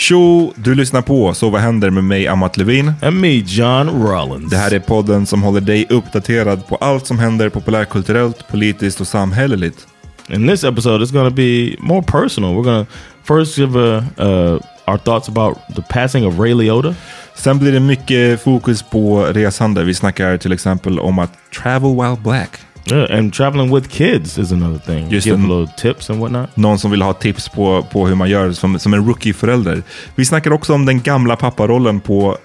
Tjo, du lyssnar på Så vad händer med mig, Amat Levin. And me, John Rollins. Det här är podden som håller dig uppdaterad på allt som händer populärkulturellt, politiskt och samhälleligt. In this episode, it's to be more personal. We're to first give a, uh, our thoughts about the passing of Ray Liotta. Sen blir det mycket fokus på resande. Vi snackar till exempel om att travel while black. Yeah, and traveling with kids is another thing. Just Give en- a little tips and whatnot. Någon som vill ha tips på, på hur man gör som, som en rookie-förälder. Vi snackar också om den gamla papparollen på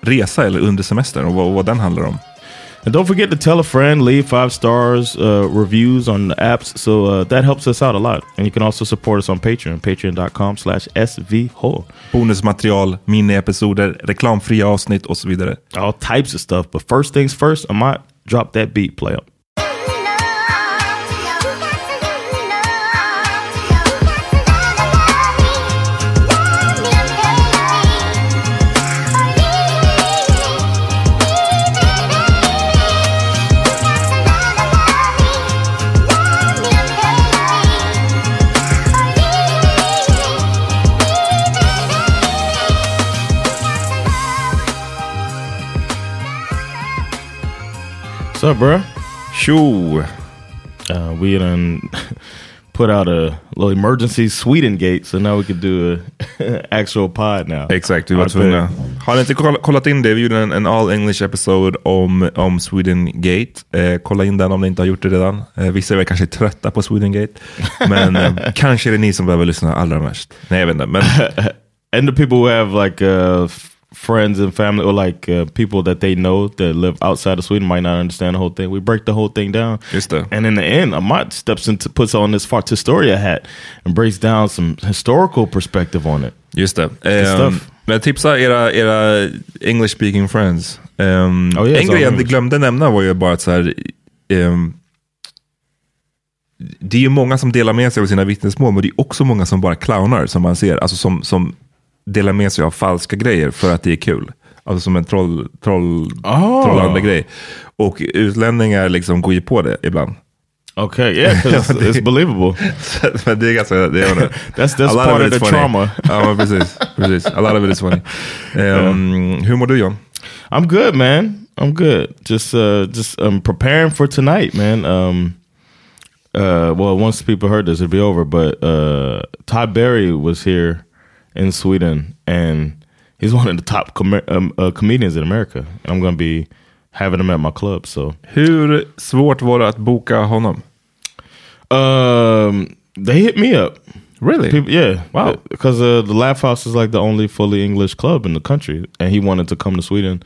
resa eller under semestern och vad, vad den handlar om. And don't forget to tell a friend, leave five stars uh, reviews on the apps. So uh, that helps us out a lot. And you can also support us on Patreon, patreon.com slash svh. Bonusmaterial, miniepisoder, reklamfria avsnitt och så vidare. All types of stuff. But first things first, I might drop that beat play up. What's up, bro? Tjo! Uh, we done put out a little emergency Sweden gate, so now we could do a actual pod now. Exakt, vi var tvungna. Har ni inte koll- kollat in det? Vi gjorde en, en all English episode om, om Sweden Gate. Eh, kolla in den om ni inte har gjort det redan. Eh, vissa är kanske trötta på Sweden Gate. Men eh, kanske är det ni som behöver lyssna allra mest. Nej, jag vet inte. Men and the people who have like uh, f- friends and family or like uh, people that they know that live outside of Sweden might not understand the whole thing. We break the whole thing down. Just det. And in the end, Amat steps into puts on this Fart Historia hat and breaks down some historical perspective on it. Just det. Um, men tipsa era, era English speaking friends. Um, Oh, yes, en grej jag glömde nämna var ju bara att så här, um, det är ju många som delar med sig av sina vittnesmål, men det är också många som bara clownar, som man ser. Alltså som, som delar med sig av falska grejer för att det är kul. Alltså som en troll, troll, Oh. trollande grej. Och utlänningar liksom går ju på det ibland. Okay, yeah, it's, it's believable. men det är ganska... Det är, That's that's part of of the funny. trauma. ja, precis, precis. A lot of it is funny. Um, Hur mår du John? I'm good, man. I'm good. Just uh just um preparing for tonight, man. Um uh well once people heard this it'll be over, but uh Todd Berry was here in Sweden and he's one of the top com- um, uh, comedians in America. And I'm going to be having him at my club, so Hur svårt var det att boka honom? um they hit me up. Really? People, yeah. Wow. Because uh, the Laugh House is like the only fully English club in the country, and he wanted to come to Sweden,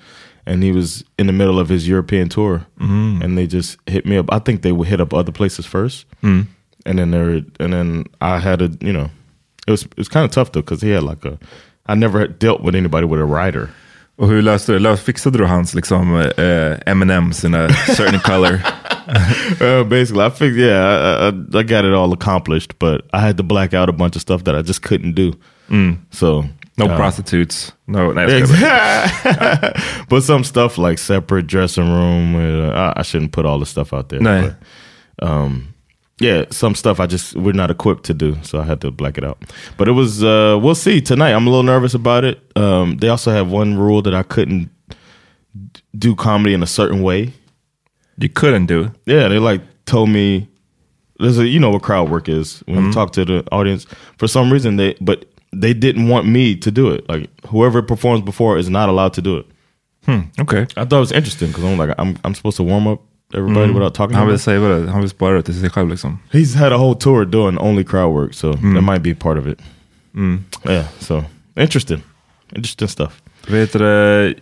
and he was in the middle of his European tour, and they just hit me up. I think they would hit up other places first, and then they were, and then I had to, you know, it was it was kind of tough though because he had like a, I never had dealt with anybody with a rider. Och hur löste du det? Fixade du hans liksom uh, M&M's in a certain color? Uh, basically, I figured, yeah, I, I, I got it all accomplished, but I had to black out a bunch of stuff that I just couldn't do. So No uh, prostitutes? No, nej, jag skojar. Exactly. but some stuff like separate dressing room. Uh, I, I shouldn't put all the stuff out there. No. But, um, yeah, some stuff I just we're not equipped to do, so I had to black it out. But it was uh, we'll see tonight. I'm a little nervous about it. Um, they also have one rule that I couldn't do comedy in a certain way. You couldn't do? it. Yeah, they like told me there's a you know what crowd work is when you talk to the audience. For some reason they but they didn't want me to do it. Like whoever performs before is not allowed to do it. Hmm. Okay. I thought it was interesting because I'm like I'm I'm supposed to warm up everybody mm. without talking. Han vill säga det. Han vill spara det till sig själv liksom. He's had a whole tour doing only crowd work, so mm. that might be part of it. Mm. Yeah, so interesting, interesting stuff. Vet du?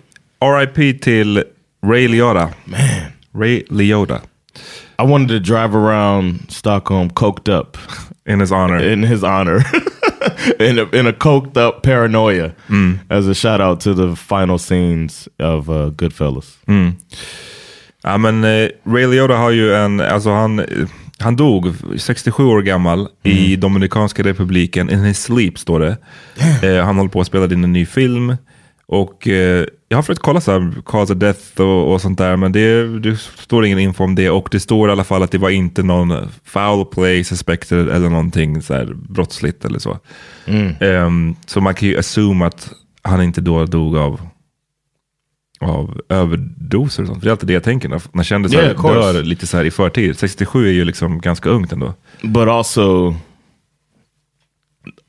RIP till Ray Liotta. Man. Ray Liotta. I wanted to drive around Stockholm coked up In his honor. in his honor. in a, in a coked up paranoia as a shout out to the final scenes of uh, Goodfellas. Ja, men eh, Ray Liotta har ju en, alltså han, han dog 67 år gammal i Dominikanska republiken. In his sleep står det. Eh, han håller på att spela in en ny film. Och eh, jag har försökt kolla så här, cause of death och, och sånt där, men det, det står ingen info om det. Och det står i alla fall att det var inte någon foul play suspected eller någonting så här brottsligt eller så. Ehm, så man kan ju assume att han inte då dog av av överdoser och sånt. För det är alltid det jag tänker när, när kändisar Yeah, dör lite så här i förtid. 67 är ju liksom ganska ungt ändå. But also,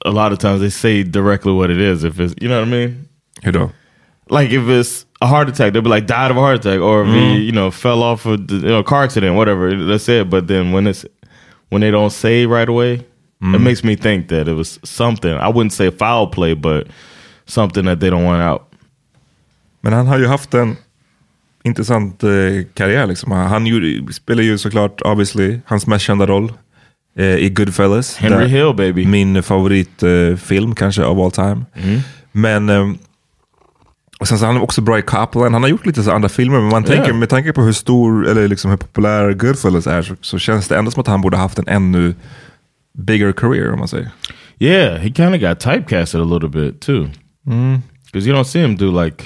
a lot of times they say directly what it is. If it's, you know what I mean? Hur då? Like if it's a heart attack, they'll be like died of a heart attack, or if he, you know, fell off a you know, car accident, whatever. That's it. But then when it's when they don't say right away, it makes me think that it was something. I wouldn't say foul play, but something that they don't want out. Men han har ju haft en intressant eh, karriär. Liksom. Han gjorde, spelar ju såklart, obviously, hans mest kända roll eh, i Goodfellas. Henry Hill, baby. Min favoritfilm eh, kanske of all time. Men ehm, och sen så är han också bra i Copland. Han har gjort lite så andra filmer, men man tänker, Yeah. med tanke på hur stor, eller liksom hur populär Goodfellas är, så, så känns det ändå som att han borde haft en ännu bigger career, om man säger. Yeah, he kind of got typecasted a little bit too. Because you don't see him do like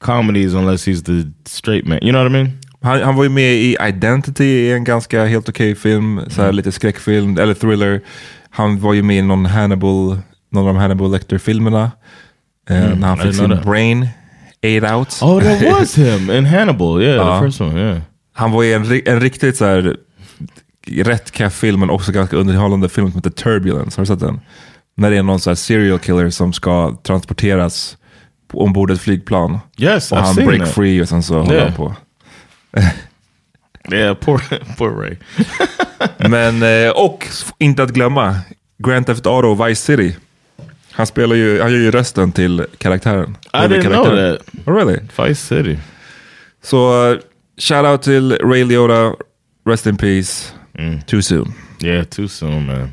comedies unless he's the straight man. You know what I mean? Han, han var ju med i Identity, i en ganska helt okej film, så här lite skräckfilm, eller thriller. Han var ju med i någon Hannibal, någon av de Hannibal Lecter-filmerna. Eh, när han fick sin brain ate out. Oh, that was him in Hannibal. Yeah, Uh-huh. the first one. Yeah. Han var i en, en riktigt så här rätt kaff film, men också ganska underhållande film som heter Turbulence. Har du sett den? När det är någon så här serial killer som ska transporteras ombord ett flygplan. Yes, och I've han seen break that. free och sen så håller Yeah. han på. Yeah, poor poor Ray. Men, eh, och inte att glömma, Grand Theft Auto Vice City. Han spelar ju, han gör ju rösten till karaktären. I didn't know Huvudkaraktären. that. Oh, really? Vice City. Så uh, shout out till Ray Liotta, rest in peace, Mm. too soon. Yeah, too soon, man.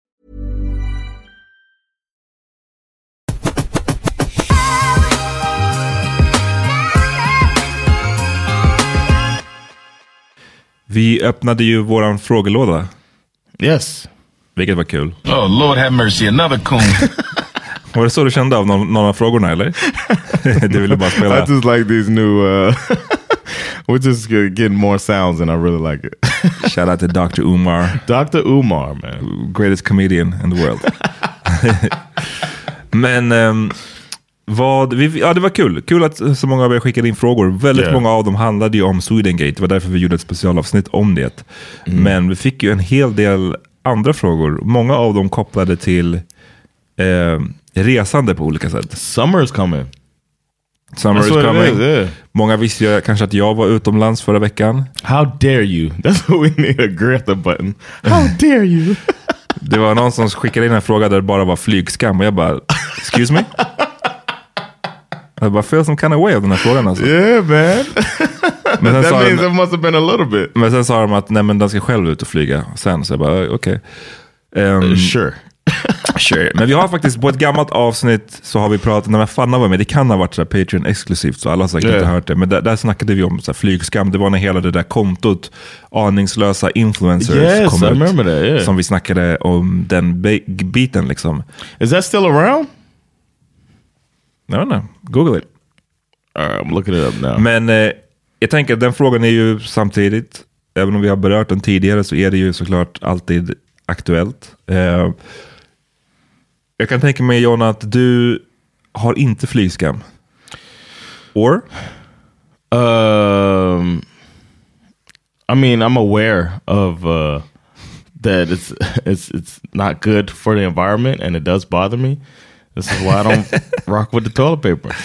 Vi öppnade ju våran frågelåda, Yes. vilket var kul. Oh, Lord have mercy, another coon. Var det så du kände av någon, någon av frågorna eller? du ville bara spela? I just like these new. Uh, we're just getting more sounds, and I really like it. Shout out to Dr. Umar, Dr. Umar, man. greatest comedian in the world. Men ehm, vad, vi, ja, det var kul. Kul att så många av er skickade in frågor. Väldigt Yeah. många av dem handlade ju om Swedengate. Det var därför vi gjorde ett specialavsnitt om det. Mm. Men vi fick ju en hel del andra frågor. Många av dem kopplade till eh, resande på olika sätt. Summer is coming. Summer is coming. is, yeah. Många visste ju kanske att jag var utomlands förra veckan. How dare you? That's what we need a Greta button. How dare you? Det var någon som skickade in en fråga där det bara var flygskam och jag bara, excuse me? Jag bara, feel some kind of way av den här frågan alltså. yeah, man. Men sen, that sa means de, it must have been a little bit. men sen sa de att nej men den ska själv ut och flyga sen. Så jag bara, okej. Ehm, Sure. sure. Men vi har faktiskt, på ett gammalt avsnitt så har vi pratat, när Fanna var med, det kan ha varit så Patreon exklusivt så alla har säkert Yeah. inte hört det. Men där, där snackade vi om så flygskam, det var när hela det där kontot, aningslösa influencers Yes, kom I ut. that, yeah. Som vi snackade om den biten liksom. Is that still around? I don't know, google it. Right, I'm looking it up now. Men eh, jag tänker att den frågan är ju samtidigt, även om vi har berört den tidigare, så är det ju såklart alltid aktuellt. Eh, jag kan tänka mig Jonna att du har inte flygskam. Or? Um, I mean, I'm aware of uh, that it's it's it's not good for the environment, and it does bother me. This is why I don't rock with the toilet paper.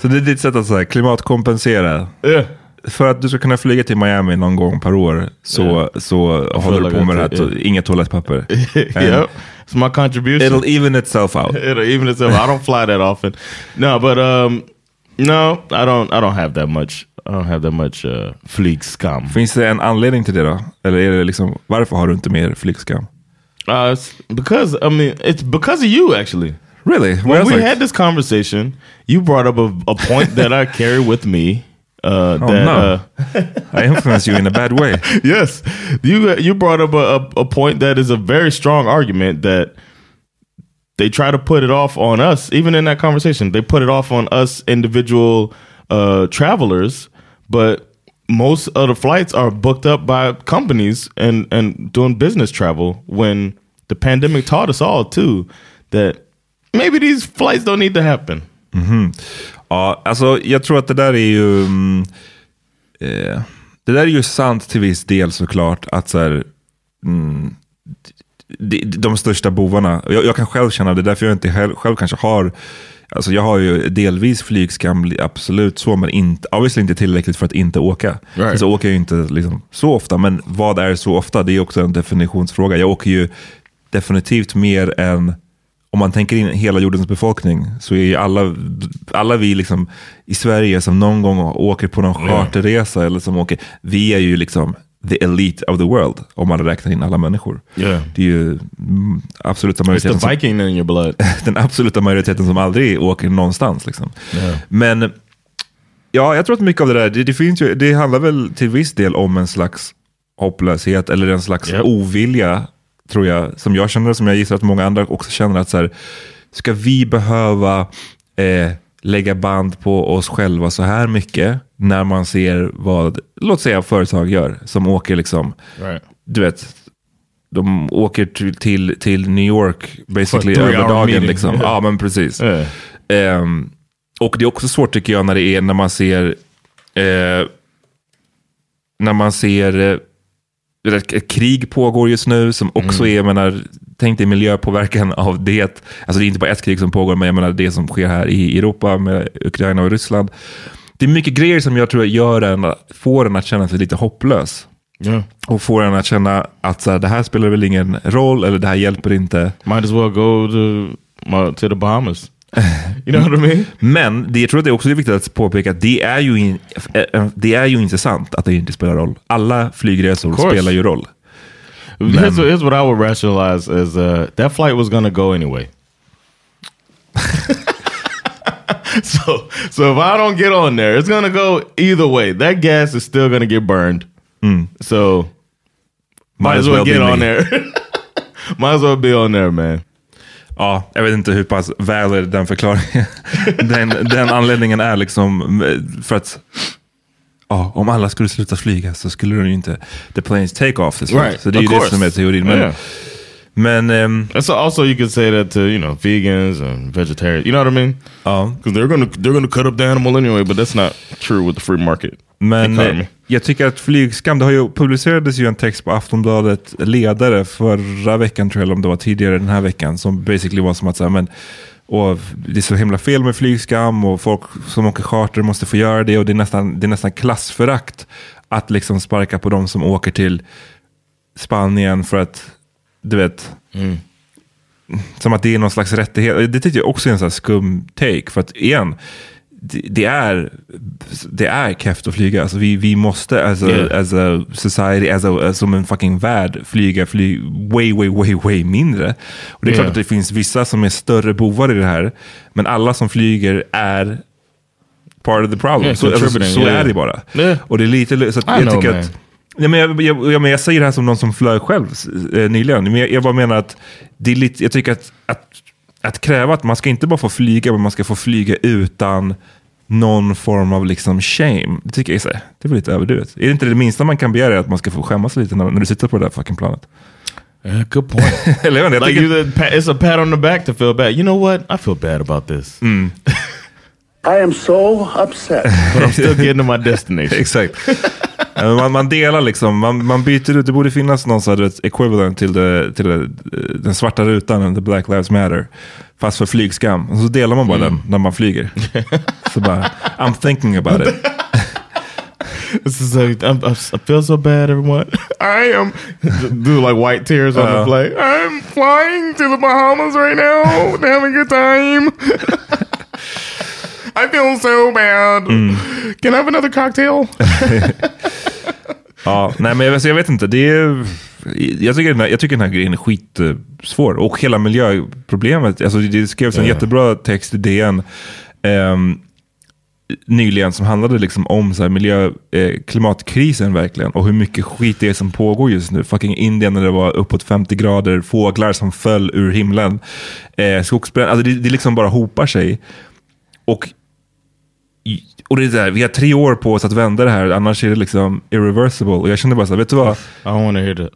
Så det är ditt sätt att så här, klimatkompensera. Yeah. För att du ska kunna flyga till Miami någon gång per år så, så håller du på med det här, to- inget toalettpapper. yep, it's my contribution. It'll even itself out. It'll even itself. I don't fly that often. No, but um, no, I don't. I don't have that much. I don't have that much uh, flygskam. Finns det en anledning till det då? Eller är det liksom, varför har du inte mer flygskam? Uh, because I mean, it's because of you actually. Really? When we like- had this conversation, you brought up a, a point that I carry with me. Uh, that, no. uh, I influence you in a bad way. yes, you you brought up a, a, a point that is a very strong argument that they try to put it off on us. Even in that conversation, they put it off on us individual uh, travelers, but most of the flights are booked up by companies and and doing business travel. When the pandemic taught us all too that maybe these flights don't need to happen. Ja, alltså jag tror att det där är ju... mm, eh, det där är ju sant till viss del såklart. Att så här, mm, de, de största bovarna, jag, jag kan själv känna det, därför jag inte själv, själv kanske har Alltså jag har ju delvis flygskam, absolut så, men inte, obviously inte tillräckligt för att inte åka. Right. Så åker jag ju inte liksom så ofta, men vad är så ofta? Det är också en definitionsfråga. Jag åker ju definitivt mer än, om man tänker in hela jordens befolkning, så är ju alla, alla vi liksom i Sverige som någon gång åker på någon charterresa, eller som åker, vi är ju liksom the elite of the world, om man räknar in alla människor. Yeah. Det är ju mm, absoluta It's majoriteten the som, Viking in your blood. den absoluta majoriteten som aldrig åker någonstans. Liksom. Men ja, jag tror att mycket av det där, det, det, finns ju, det handlar väl till viss del om en slags hopplöshet eller en slags Yep. ovilja, tror jag, som jag känner, som jag gissar att många andra också känner, att så här, ska vi behöva eh, lägga band på oss själva så här mycket när man ser vad, låt säga företag gör, som åker liksom, Right. du vet, de åker till, till, till New York basically över dagen. Liksom. Yeah. Ja, men precis. Yeah. Ehm, och det är också svårt tycker jag när det är när man ser eh, när man ser eh, ett, krig pågår just nu som också är, jag menar, tänk dig miljöpåverkan av det. Alltså det är inte bara ett krig som pågår, men jag menar det som sker här i Europa med Ukraina och Ryssland. Det är mycket grejer som jag tror gör en, får en att känna sig lite hopplös. Yeah. Och får en att känna att så här, det här spelar väl ingen roll, eller det här hjälper inte. Might as well go to, to the Bahamas. You know what I mean? Men det, jag tror att det också är viktigt att påpeka att det är ju, in, eh, det är ju inte sant att det inte spelar roll. Alla flygresor spelar ju roll. Here's, what, here's what I would rationalize as uh, that flight was to go anyway. so, so if I don't get on there, it's to go either way. That gas is still to get burned. So, might, as well, be get on me. there. might as well be on there, man. Ja, jag vet inte hur pass valid den förklaringen, den, den anledningen är liksom eh, för att ja, om alla skulle sluta flyga så skulle de ju inte, the planes take off. Right, Så det är ju of det course. som är teorin. Men, Yeah. Men And so also you could say that to you know vegans and vegetarians. You know what I mean? ja. Because they're gonna they're gonna cut up the animal anyway. But that's not true with the free market. Men economy. eh, jag tycker att flygskam, det har ju publicerades ju en text på Aftonbladet ledare förra veckan tror jag, eller om det var tidigare den här veckan, som basically var som att så här, men, och det är så himla fel med flygskam och folk som åker charter måste få göra det och det är nästan, det är nästan klassförakt att liksom sparka på de som åker till Spanien för att, du vet, som att det är någon slags rättighet. Det tycker jag också är en sån skum take. För att igen, det, det är, det är keft att flyga. Alltså vi, vi måste as a, Yeah. as a society, as a, som en fucking värld, flyga fly, way, way, way, way mindre. Och det är klart Yeah. att det finns vissa som är större bovar i det här. Men alla som flyger är part of the problem. Yeah, så alltså, så är det bara. Och det är lite, så att jag know, tycker man. att Ja, men jag, jag, jag, men jag säger det här som någon som flög själv eh, nyligen. Men jag, jag bara menar att det är lite, jag tycker att, att, att kräva att man ska inte bara få flyga, men man ska få flyga utan någon form av liksom shame. Det tycker jag är, så här, det är väl lite överdrivet. Är det inte det minsta man kan begära att man ska få skämmas lite när, när du sitter på det där fucking planet? Yeah, good point. Like tycker, you, it's a pat on the back to feel bad. You know what? I feel bad about this, I am so upset. but I'm still getting to my destination. Exakt. Man, man delar liksom, man, man byter ut, det borde finnas någon sån här, du vet, equivalent till, det, till det, den svarta rutan, the Black Lives Matter. Fast för flygskam. Och så delar man bara den när man flyger. Så bara, I'm thinking about it. This is like I'm, I feel so bad, everyone. I am do like white tears on the Uh. plane. I'm flying to the Bahamas right now, having a good time. I feel so bad. Can I have another cocktail? Ja, nej men jag, jag vet inte, det är, jag, tycker den här, jag tycker den här grejen är skitsvår. Och hela miljöproblemet, alltså det skrevs en Ja. jättebra text i DN ehm, nyligen som handlade liksom om så här miljö, eh, klimatkrisen verkligen. Och hur mycket skit det är som pågår just nu. Fucking Indien när det var uppåt 50 grader, fåglar som föll ur himlen. Eh, skogsbränder, alltså det, det liksom bara hopar sig. Och och det är där, vi har tre år på oss att vända det här, annars är det liksom irreversible. Och jag kände bara så här, vet du vad? I don't want to hear that.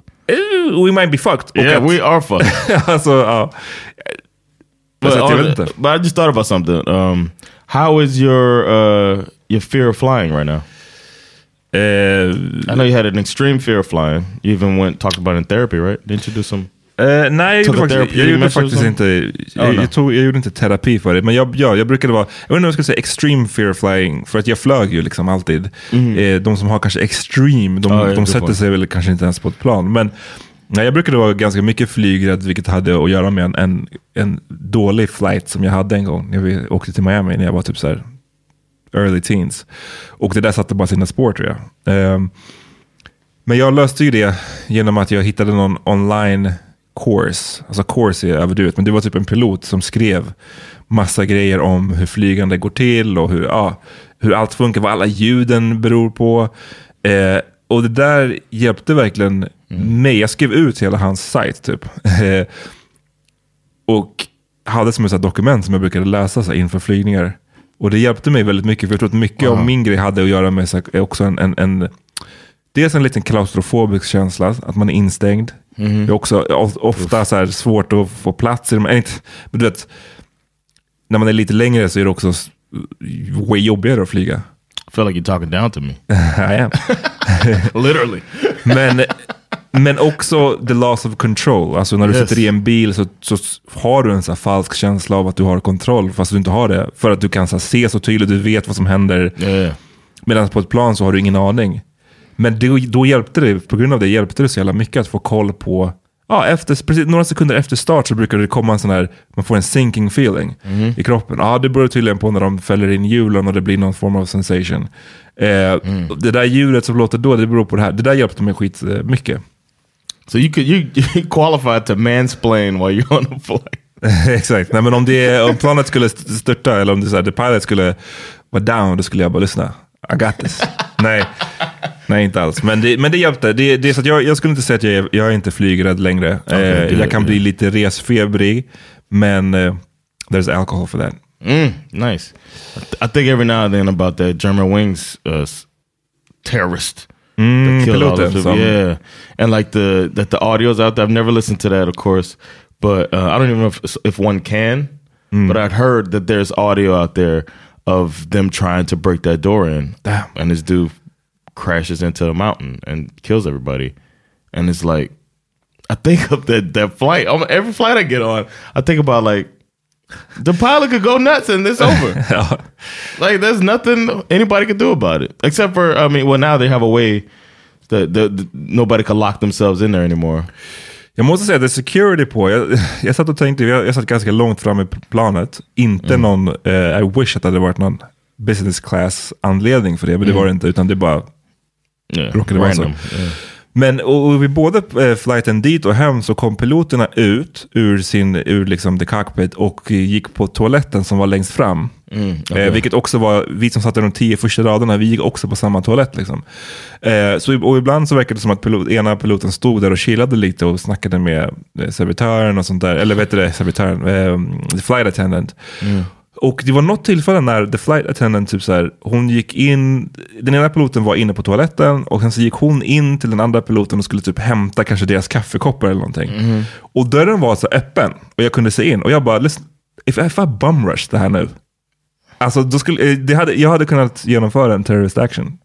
We might be fucked. Yeah, att- we are fucked. alltså, ja. But, Alltså, on- inte. but I just thought about something. Um, how is your uh, your fear of flying right now? Eh, I know you had an extreme fear of flying. You even went talked about it in therapy, right? Didn't you do some? Eh, nej, jag gjorde faktiskt, jag gjorde faktiskt inte, jag, Oh, no. jag, tog, jag gjorde inte terapi för det. Men jag, ja, jag brukade vara, jag vet inte om jag ska säga extreme fear flying. För att jag flög ju liksom alltid. Eh, de som har kanske extreme, de, ja, de sätter sig väl kanske inte ens på ett plan. Men nej, jag brukade vara ganska mycket flygrädd, vilket hade att göra med en, en, en dålig flight som jag hade en gång. När vi åkte till Miami när jag var typ så här early teens. Och det där satte bara sina spår tror jag. Ehm, men jag löste ju det genom att jag hittade någon online course. Alltså course är överdrivet, men det var typ en pilot som skrev massa grejer om hur flygande går till och hur, ja, hur allt funkar, vad alla ljuden beror på. Eh, och det där hjälpte verkligen mig. Jag skrev ut hela hans sajt typ. Eh, och hade som ett dokument som jag brukade läsa så här, inför flygningar. Och det hjälpte mig väldigt mycket, för jag tror att mycket av min grej hade att göra med så här, också en, en, en Dels en liten klaustrofobisk känsla, att man är instängd. Mhm. Det är också of- ofta så här svårt att få plats i de, inte, men du vet, när man är lite längre så är det också way jobbigare att flyga. I feel like you're talking down to me. I am. Literally. Men, men också the loss of control. Alltså när du Yes. sitter i en bil så, så har du en så falsk känsla av att du har kontroll fast du inte har det. För att du kan så se så tydligt, du vet vad som händer. Yeah. Medan på ett plan så har du ingen aning. Men då, då hjälpte det, på grund av det hjälpte det så jävla mycket att få koll på Ja, efter, precis några sekunder efter start så brukar det komma en sån här, man får en sinking feeling i kroppen. Ja, det beror tydligen på när de fäller in hjulen och det blir någon form av sensation. Eh, Det där ljudet som låter då, det beror på det här. Det där hjälpte mig skit eh, mycket. So you could you, you qualified to mansplain while you're on a flight. Exakt. Nej, men om, det, om planet skulle st- störta eller om det, så här, the pilot skulle vara down, då skulle jag bara lyssna. I got this. nej. nej, inte alls. Men det, men det hjälpte. Det, det är så att jag, jag skulle inte säga att jag är, jag är inte flygrädd längre. eh, good, jag kan bli lite resfebrig, men eh, there's alcohol for that. Mm, nice. I, th- I think every now and then about that German wings uh, terrorist. Mm, piloten those som- people. Yeah, and like the that the audio's out there. I've never listened to that, of course, but uh, I don't even know if if one can. Mm. But I'd heard that there's audio out there of them trying to break that door in, Damn. and this dude crashes into a mountain and kills everybody. And it's like, I think of that that flight. On every flight I get on, I think about like the pilot could go nuts and it's over. Like there's nothing anybody could do about it, except for I mean, well now they have a way that that that nobody can lock themselves in there anymore. Jag måste säga, the security på, jag, jag satt och tänkte, jag, jag satt ganska långt fram i planet. Inte någon, eh, I wish att det hade varit någon business class anledning för det, men det var det inte, utan det bara Yeah, råkade vara så. Yeah. Men och, och vid både eh, flighten dit och hem så kom piloterna ut ur, sin, ur liksom the cockpit och gick på toaletten som var längst fram. eh, vilket också var, vi som satt i de tio första raderna, vi gick också på samma toalett. Liksom. Eh, så, och ibland så verkade det som att pilot, ena piloten stod där och chillade lite och snackade med eh, servitören och sånt där. Eller vet du det, servitören, eh, flight attendant. Och det var något tillfälle när the flight attendant, typ så här, hon gick in, den ena piloten var inne på toaletten och sen så gick hon in till den andra piloten och skulle typ hämta kanske deras kaffekoppar eller någonting. Och dörren var så öppen och jag kunde se in och jag bara, if, if I bum rush det här nu. Alltså, då skulle, eh, det hade, jag hade kunnat genomföra en terrorist action.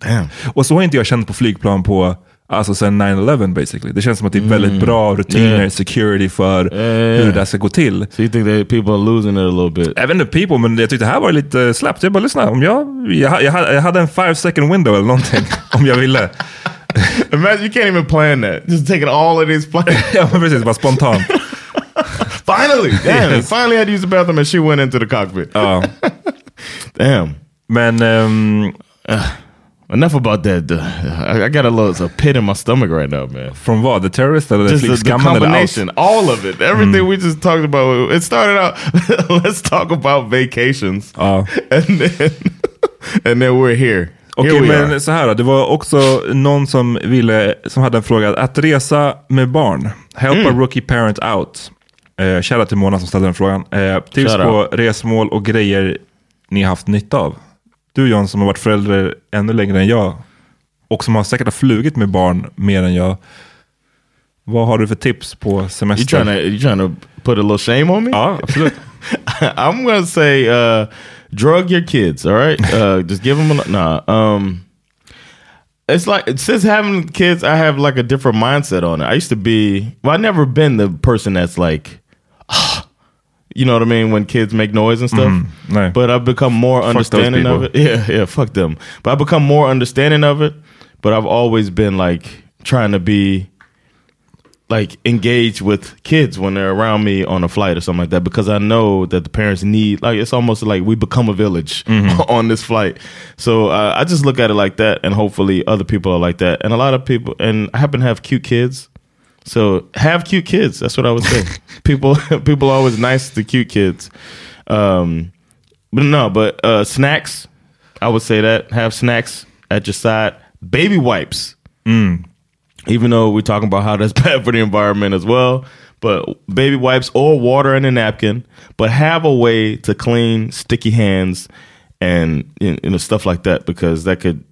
Damn. Och så har inte jag känt på flygplan på Alltså sen 9-11 basically. Det känns som att det är väldigt bra rutiner, Mm. Yeah. security för yeah. hur det där ska gå till. So you think that people are losing it a little bit? Även the people, men jag tyckte det här var lite slappt. Jag bara lyssna, om jag, jag, jag, hade- jag hade en five second window eller någonting om jag ville. Imagine you can't even plan that. Just taking all of these planes. ja men precis, bara spontant. finally, damn! Yes. Finally, had to use the bathroom, and she went into the cockpit. Ja. Damn. Men ehm, Enough about that. Uh, I, I got a little a pit in my stomach right now, man. från vad? The Terrorist eller Just the, the combination, all of it, everything we just talked about. It started out. let's talk about vacations, Ja. and then and then we're here. Okej, we men are. så här då. Det var också någon som, ville, som hade en fråga. Att resa med barn. Help Mm. a rookie parent out. Eh, Shoutout till Mona som ställde den frågan. Eh, tips på resmål och grejer ni har haft nytta av. Du John som har varit förälder ännu längre än jag. Och som har säkert har flugit med barn mer än jag. Vad har du för tips på You semester? trying to you trying to put a little shame on me? Ja, absolut. I'm gonna say uh, drug your kids. All right, uh, just give them a nah. Um, it's like since having kids, I have like a different mindset on it. I used to be well, I never been the person that's like, you know what I mean, when kids make noise and stuff. no. But I've become more those understanding of it. Yeah, yeah, fuck them. But I've become more understanding of it. But I've always been like trying to be like engaged with kids when they're around me on a flight or something like that because I know that the parents need like it's almost like we become a village on this flight. So uh, I just look at it like that, and hopefully other people are like that. And a lot of people, and I happen to have cute kids, so have cute kids. That's what I would say. people people are always nice to cute kids. Um, but no, but uh, snacks. I would say that have snacks at your side. Baby wipes even though we're talking about how that's bad for the environment as well. but baby wipes or water in a napkin, but have a way to clean sticky hands and you know stuff like that because that could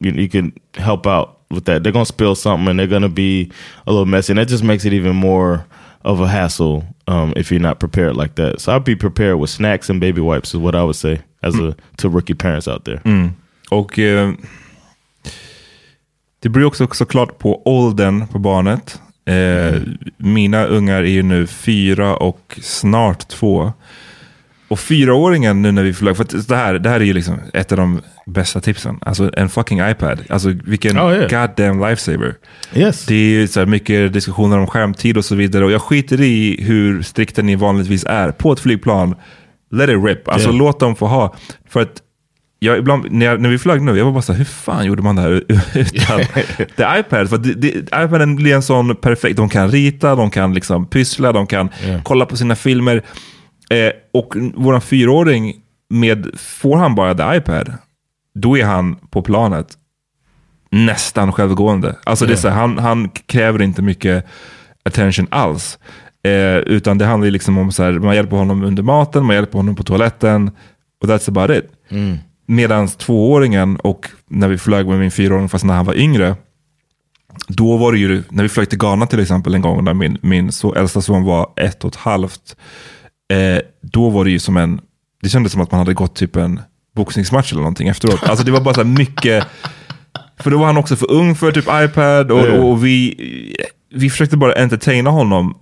you, know, you can help out with that. They're gonna spill something and they're gonna be a little messy, and that just makes it even more of a hassle um, if you're not prepared like that. So I'd be prepared with snacks and baby wipes is what I would say as a to rookie parents out there. Mm. Och eh, det beror också såklart på åldern på barnet. Eh, Mina ungar är ju nu fyra och snart två. Och fyraåringen nu när vi flög, för det här, det här är ju liksom ett av de bästa tipsen. Alltså en fucking iPad. Alltså vilken Oh, yeah. goddamn lifesaver. Yes. Det är ju så mycket diskussioner om skärmtid och så vidare. Och jag skiter i hur strikta ni vanligtvis är på ett flygplan. Let it rip. Alltså Yeah. låt dem få ha. För att jag, ibland, när, jag, när vi flög nu, jag var bara så här, hur fan gjorde man det här utan the iPad? För det, det, iPaden blir en sån perfekt, de kan rita, de kan liksom pyssla, de kan Yeah. kolla på sina filmer. Eh, och våran fyraåring, med, får han bara the iPad, då är han på planet nästan självgående. Alltså det är så han, han kräver inte mycket attention alls. Eh, utan det handlar liksom om så här, man hjälper honom under maten, man hjälper honom på toaletten. Och that's about it. Mm. Medan tvååringen och när vi flög med min fyraåring, fast när han var yngre, då var det ju, när vi flög till Ghana till exempel en gång, när min, min så, äldsta son var ett och ett halvt, eh, då var det ju som en, det kändes som att man hade gått typ en boxningsmatch eller någonting efteråt. Alltså det var bara så här mycket, för då var han också för ung för typ iPad och, Ja. och vi, vi försökte bara entertaina honom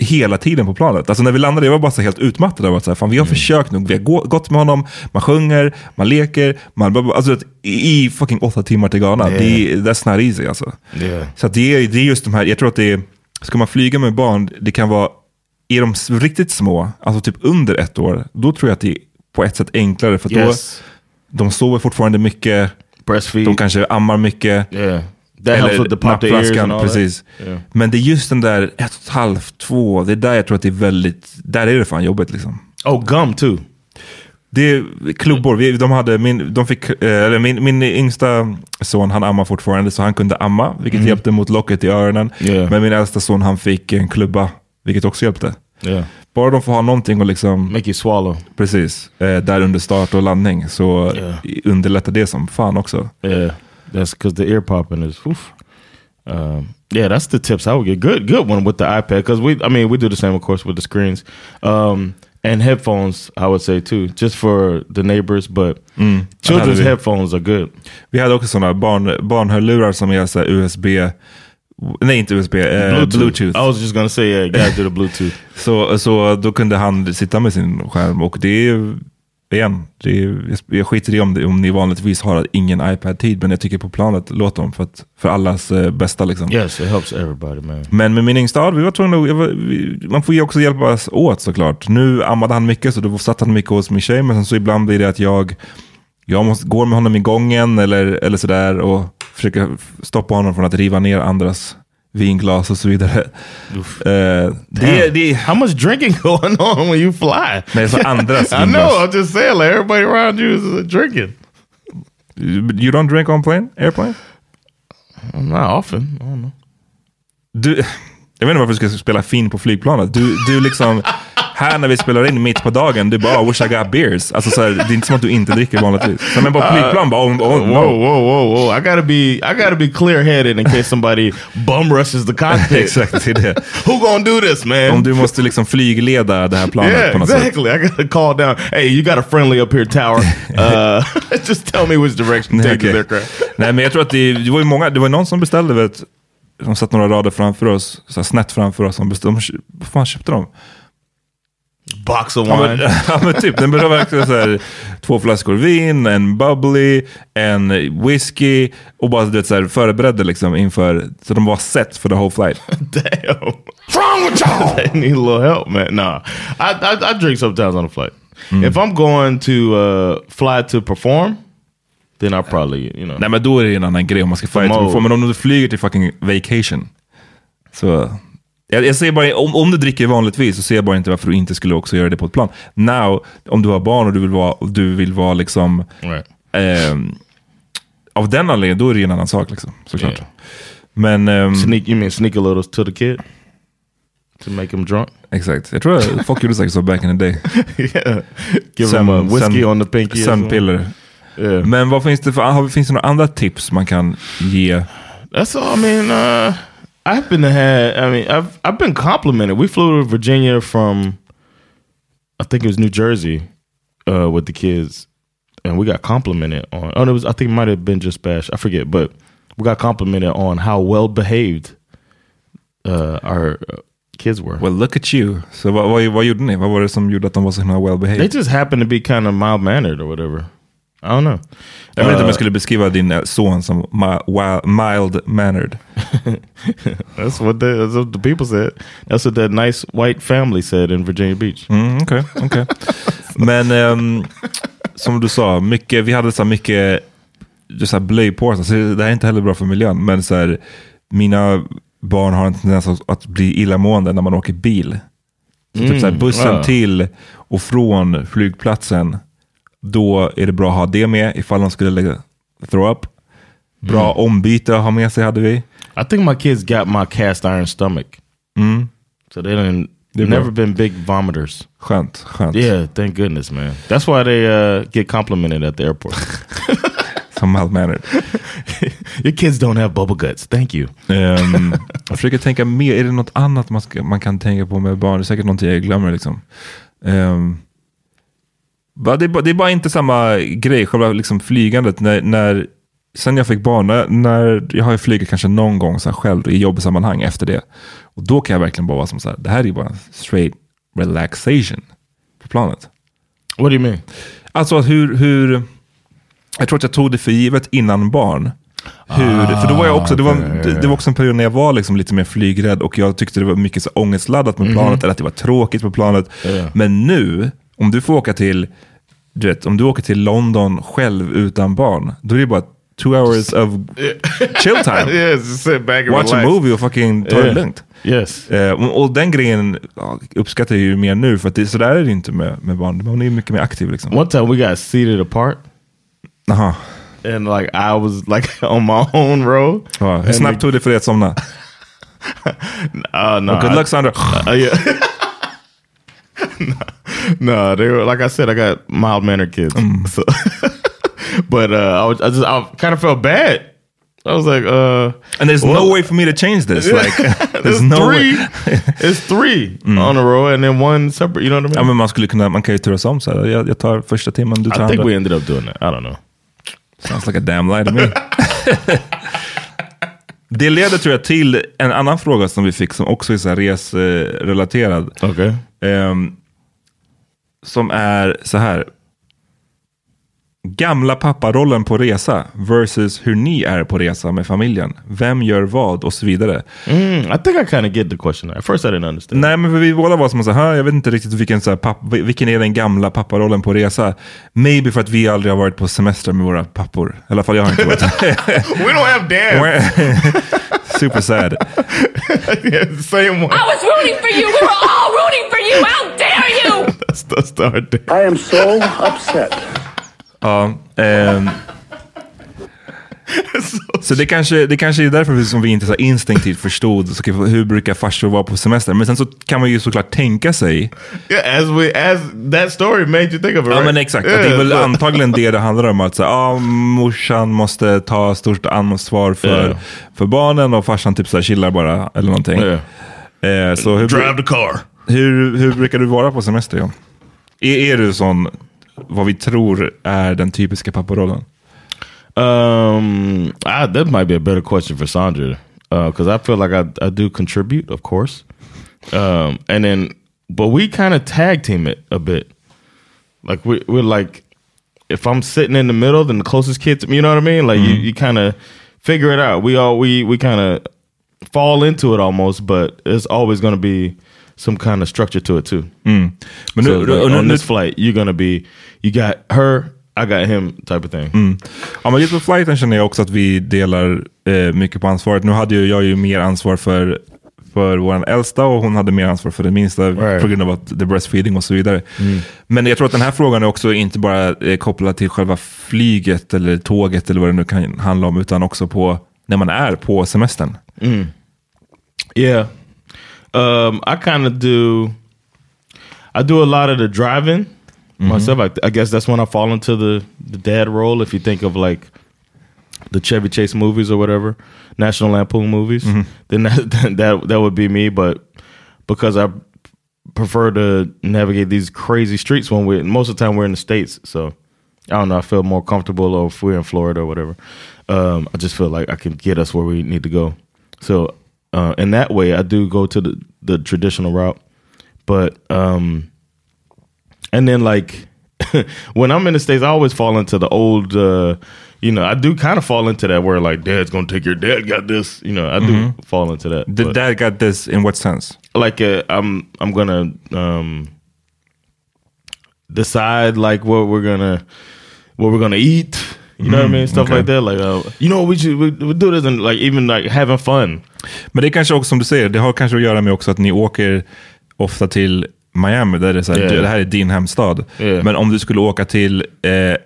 hela tiden på planet. Alltså när vi landade, jag var bara så helt utmattad av att så här, fan, vi har försökt nog, vi har gå, gått med honom, man sjunger, man leker, man, alltså, i, i fucking åtta timmar till Ghana. Yeah. Det, that's not easy alltså. Yeah. Så det, är, det är just de här, jag tror att det är, ska man flyga med barn, det kan vara, är de riktigt små, alltså typ under ett år, då tror jag att det är på ett sätt enklare. För Yes. då, de sover fortfarande mycket, Breastfeed. de kanske ammar mycket. Yeah. That ears nappflaskan, precis. Yeah. Men det är just den där ett och ett halvt, två, det är där jag tror att det är väldigt, där är det fan jobbigt liksom. Oh, gum too. Det är klubbor, vi, de hade, min, de fick, eh, eller min, min yngsta son han ammar fortfarande så han kunde amma, vilket hjälpte mot locket i öronen. Yeah. Men min äldsta son han fick en klubba, vilket också hjälpte. Yeah. Bara de får ha någonting och liksom, Make you swallow. precis, eh, där under start och landning så Yeah. underlättar det som fan också. Yeah, that's because the ear popping is. Oof. Um, yeah, that's the tips I would get. Good, good one with the iPad because we. I mean, we do the same, of course, with the screens um, and headphones. I would say too, just for the neighbors. But Mm. children's headphones are good. Vi hade också sådana barn, barnhörlurar som är så USB, nej inte USB, eh, Bluetooth. I was just gonna say, yeah, you gotta do the Bluetooth. Så, så då kunde han sitta med sin skärm och det är, igen, det är, jag skiter i om, det, om ni vanligtvis har ingen iPad-tid, men jag tycker på planet, låt dem för, att, för allas eh, bästa. Liksom. yes, it helps everybody, man. Men med min yngsta, vi var tvungna var, vi, man får ju också hjälpas åt såklart. Nu ammade han mycket, så då satt han mycket hos min tjej, men sen så ibland blir det att jag, jag måste, går med honom i gången eller, eller sådär och försöker stoppa honom från att riva ner andras vinglas och så vidare. Eh, det, det, How much drinking going on when you fly? Nej, så andras I know. I'm just saying, like everybody around you is uh, drinking. You don't drink on plane? Airplane? Not often. I don't know. Du, jag vet inte varför du ska spela fin på flygplanet. Du, du liksom, här när vi spelar in mitt på dagen, du bara oh, wish I got beers. Alltså, så här, det är inte som att du inte dricker vanligtvis. Så, men bara flygplan, bara oh, oh, Whoa, no. whoa, whoa, whoa! I gotta be, I gotta be clear headed in case somebody bum rushes the cockpit. Exakt, det är det. Who gonna do this, man? Om du måste liksom flygleda det här planet yeah, på något sätt. exactly. I gotta call down. Hey, you got a friendly up here tower. Uh, just tell me which direction to take okej. this aircraft. Nej, men jag tror att det, det var ju många, det var någon som beställde, vet, de satt några rader framför oss, så snett framför oss, som beställde, de, vad fan köpte de? Box of Ja wine. men, ja, men typ, den behöver verkligen så här, två flaskor vin, en bubbly, en whisky och bara du vet, så här, förberedda liksom inför, så de var set för the whole flight. Damn. What's wrong with y'all? they need a little help, man. Nah, I, I, I drink sometimes on a flight. If I'm going to uh, fly to perform, then I probably, you know. Nej men då är det en annan grej om man ska flyga till Mode. Men om du flyger till fucking vacation. Så, jag, jag ser bara, om, om du dricker vanligtvis så ser jag bara inte varför du inte skulle också göra det på ett plan. Now, om du har barn och du vill vara, du vill vara liksom, Right. ehm, av den anledningen, då är det en annan sak liksom, såklart. Yeah. Men, ehm, Sneak, you mean sneak a little to the kid? To make them drunk? Exakt. Jag tror att folk gjorde säkert så back in the day. yeah. Give them a whiskey on the pinky. Sömnpiller. Yeah. Men vad finns det för, har- finns det några andra tips man kan ge? That's all. I mean, uh, I've been had. I mean, I've I've been complimented. We flew to Virginia from, I think it was New Jersey, uh, with the kids, and we got complimented on. Oh, it was. I think it might have been just Bash. I forget, but we got complimented on how well behaved uh, our kids were. Well look at you. Så vad, vad, vad gjorde ni? Vad var det som gjorde att de var så himla well behaved? They just happened to be kind of mild mannered or whatever. I don't know. Jag vet inte om jag skulle beskriva din eh, son som mi- wild, mild mannered. That's what, they, that's what the people said. That's what that nice white family said in Virginia Beach. Mm, Okej, okej. Men ehm, som du sa, mycket, vi hade så mycket så här blöjpåsar, så det här är inte heller bra för miljön. Men så här, mina barn har en tendens att, bli illamående när man åker bil. Så typ så här, Mm, bussen ja. till och från flygplatsen, då är det bra att ha det med ifall de skulle lägga, throw up. Bra Mm. ombyte att ha med sig hade vi. I think my kids got my cast iron stomach. Mm. So they didn't, They're never been big vomiters. Skönt, skönt. Yeah, thank goodness, man. That's why they uh, get complimented at the airport. Som mild mannered. Your kids don't have bubble guts. Thank you. Ehm, jag försöker tänka mer, är det något annat man, ska, man kan tänka på med barn? Det är säkert någonting jag glömmer. Liksom. Bara, det, är bara, det är bara inte samma grej, själva liksom flygandet. När, när, sen jag fick barn, när, när jag har flugit kanske någon gång så här själv i jobbsammanhang efter det. Och då kan jag verkligen bara vara som så här, det här är bara straight relaxation på planet. What do you mean? Alltså hur, hur, jag tror att jag tog det för givet innan barn. Hur, för då var jag också, det var, det, det var också en period när jag var liksom lite mer flygrädd och jag tyckte det var mycket så ångestladdat med planet, eller att det var tråkigt på planet. Ja. Men nu, om du får åka till, du vet, om du åker till London själv utan barn, då är det bara two hours of chill time. yes, just sit back and Watch a movie och fucking ta det Yeah. lugnt. Yes. Eh, och, och den grejen ja, uppskattar jag ju mer nu, för att det, så där är det inte med, med barn. Man är ju mycket mer aktiv liksom. One time we got seated apart. Aha. And like I was like on my own row. Ja, hur snabbt tog det för dig att somna? Uh, no, Well, good I- luck Sandra. Uh, yeah. No, they were like I said. I got mild mannered kids, Mm. so, but uh, I, was, I just I kind of felt bad. I was like, uh, And there's well- no way for me to change this. Like, there's there's no three. way. it's three on a row and then one separate. You know what I Ja, mean? men man skulle kunna, man kan ju turas om. Så här. Jag, jag tar första timmen, du tar I think andra. we ended up doing that. I don't know. Sounds like a damn lie to me. det leder tror jag till en annan fråga som vi fick som också är så resrelaterad. Okay. Ehm, som är så här. Gamla papparollen på resa versus hur ni är på resa med familjen. Vem gör vad och så vidare. Mm, I think I kind of get the question. At first, I didn't understand. Nej, men vi båda var som så här, jag vet inte riktigt vilken, så här, papp, vilken är den gamla papparollen på resa. Maybe för att vi aldrig har varit på semester med våra pappor. I alla fall jag har inte varit. we don't have Dan. Super sad. yeah, same one. I was rooting for you. We were all rooting for you. How dare you? That's, that's the hard thing. I am so upset. Um, ja, ehm, så det kanske, det kanske är därför som vi inte så instinktivt förstod så, okej, hur brukar farsor vara på semester. Men sen så kan man ju såklart tänka sig Yeah, as we as that story made you think of it. Ja right? men exakt, Yeah, att det är väl antagligen det det handlar om. Att så, ja, morsan måste ta stort ansvar för, Ja. för barnen och farsan typ så här, chillar bara eller någonting. Eh, så hur, Drive the car. hur, hur brukar du vara på semester John? Är, är du sån, vad vi tror är den typiska papparollen? Um, I, that might be a better question for Sandra because I feel like I I do contribute, of course. Um, and then, but we kind of tag team it a bit. Like we we're like, if I'm sitting in the middle, then the closest kid to me, you know what I mean? Like you, you kind of figure it out. We all we we kind of fall into it almost, but it's always going to be some kind of structure to it too. Men so nu, like, och on nu, this flight, you're gonna be, you got her, I got him, type of thing. ja, men just på flighten känner jag också att vi delar eh, mycket på ansvaret. Nu hade ju jag ju mer ansvar för, för vår äldsta och hon hade mer ansvar för den minsta Right. på grund av att the breastfeeding och så vidare. Men jag tror att den här frågan är också inte bara eh, kopplad till själva flyget eller tåget eller vad det nu kan handla om, utan också på när man är på semestern. Yeah. Um, I kind of do. I do a lot of the driving myself. I, I guess that's when I fall into the the dad role. If you think of like the Chevy Chase movies or whatever, National Lampoon movies, then that, that that would be me. But because I prefer to navigate these crazy streets when we most of the time we're in the states, so I don't know. I feel more comfortable, or if we're in Florida or whatever, um, I just feel like I can get us where we need to go. So uh, in that way, I do go to the the traditional route, but um, and then like when I'm in the states, I always fall into the old. Uh, you know, I do kind of fall into that where like dad's gonna take your dad got this. You know, I do Mhm. fall into that. The but- dad got this in what sense? like uh, I'm I'm gonna um decide like what we're gonna what we're gonna eat. You know what I mean? Stuff okay. like that. Like uh, you know we should we, we do this and like even like having fun. Men det är kanske också som du säger, det har kanske att göra med också att ni åker ofta till Miami, där det är så här, Yeah. det här är din hemstad. Yeah. Men om du skulle åka till eh,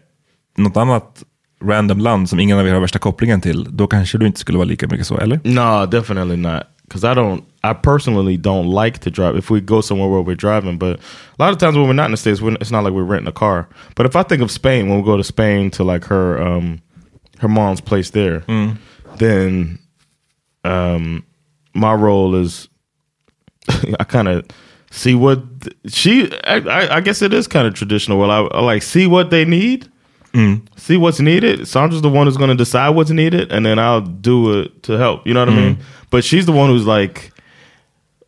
något annat random land som ingen av er har värsta kopplingen till, då kanske du inte skulle vara lika mycket så, eller? No, definitely not. Because I don't, I personally don't like to drive. If we go somewhere where we're driving, but a lot of times when we're not in the states, we're, it's not like we're renting a car. But if I think of Spain, when we go to Spain to like her, um, her mom's place there, then um, my role is I kind of see what she. I, I, guess it is kind of traditional. Well, I, I like see what they need, see what's needed. Sandra's the one who's going to decide what's needed, and then I'll do it to help. You know what I mean? But she's the one who's like,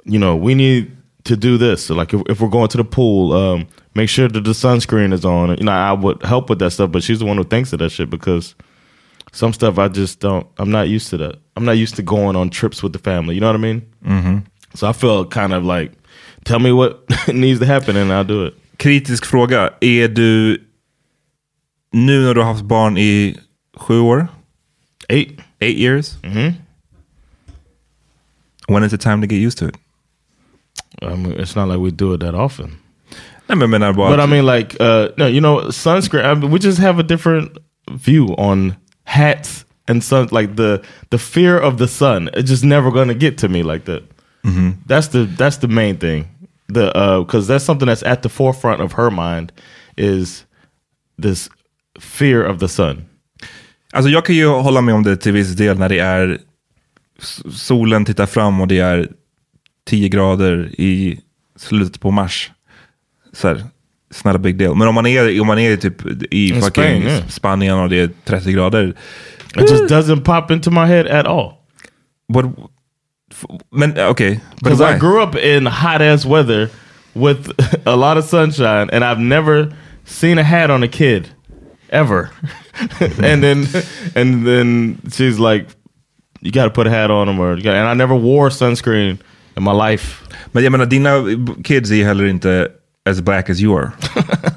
you know, we need to do this. So like, if, if we're going to the pool, um, make sure that the sunscreen is on. You know, I would help with that stuff, but she's the one who thinks of that shit because some stuff I just don't. I'm not used to that. I'm not used to going on trips with the family. You know what I mean? Mhm. So I feel kind of like, tell me what needs to happen and I'll do it. Kritisk fråga. Är du, nu när du har haft barn i sju år? Eight. Eight years? Mm -hmm. When is it time to get used to it? I mean, it's not like we do it that often. I men jag menar bara... But I mean, like, uh, no, you know, sunscreen. I mean, we just have a different view on hats and sun. Like the the fear of the sun. It's just never gonna get to me like that. That's the that's the main thing. The because that's something that's at the forefront of her mind is this fear of the sun. Alltså jag kan ju hålla med om det till viss del när det är solen tittar fram och det är 10 grader i slutet på mars. Så här, it's not a big deal. Men om man är, om man är typ i In fucking Spain, yeah. Spanien och det är 30 grader. It just doesn't pop into my head at all. F- men okay, Because I grew up in hot ass weather with a lot of sunshine, and I've never seen a hat on a kid, ever. and then, and then she's like, "You got to put a hat on them," or and I never wore sunscreen in my life. Men jag menar, dina kids är heller inte as black as you are.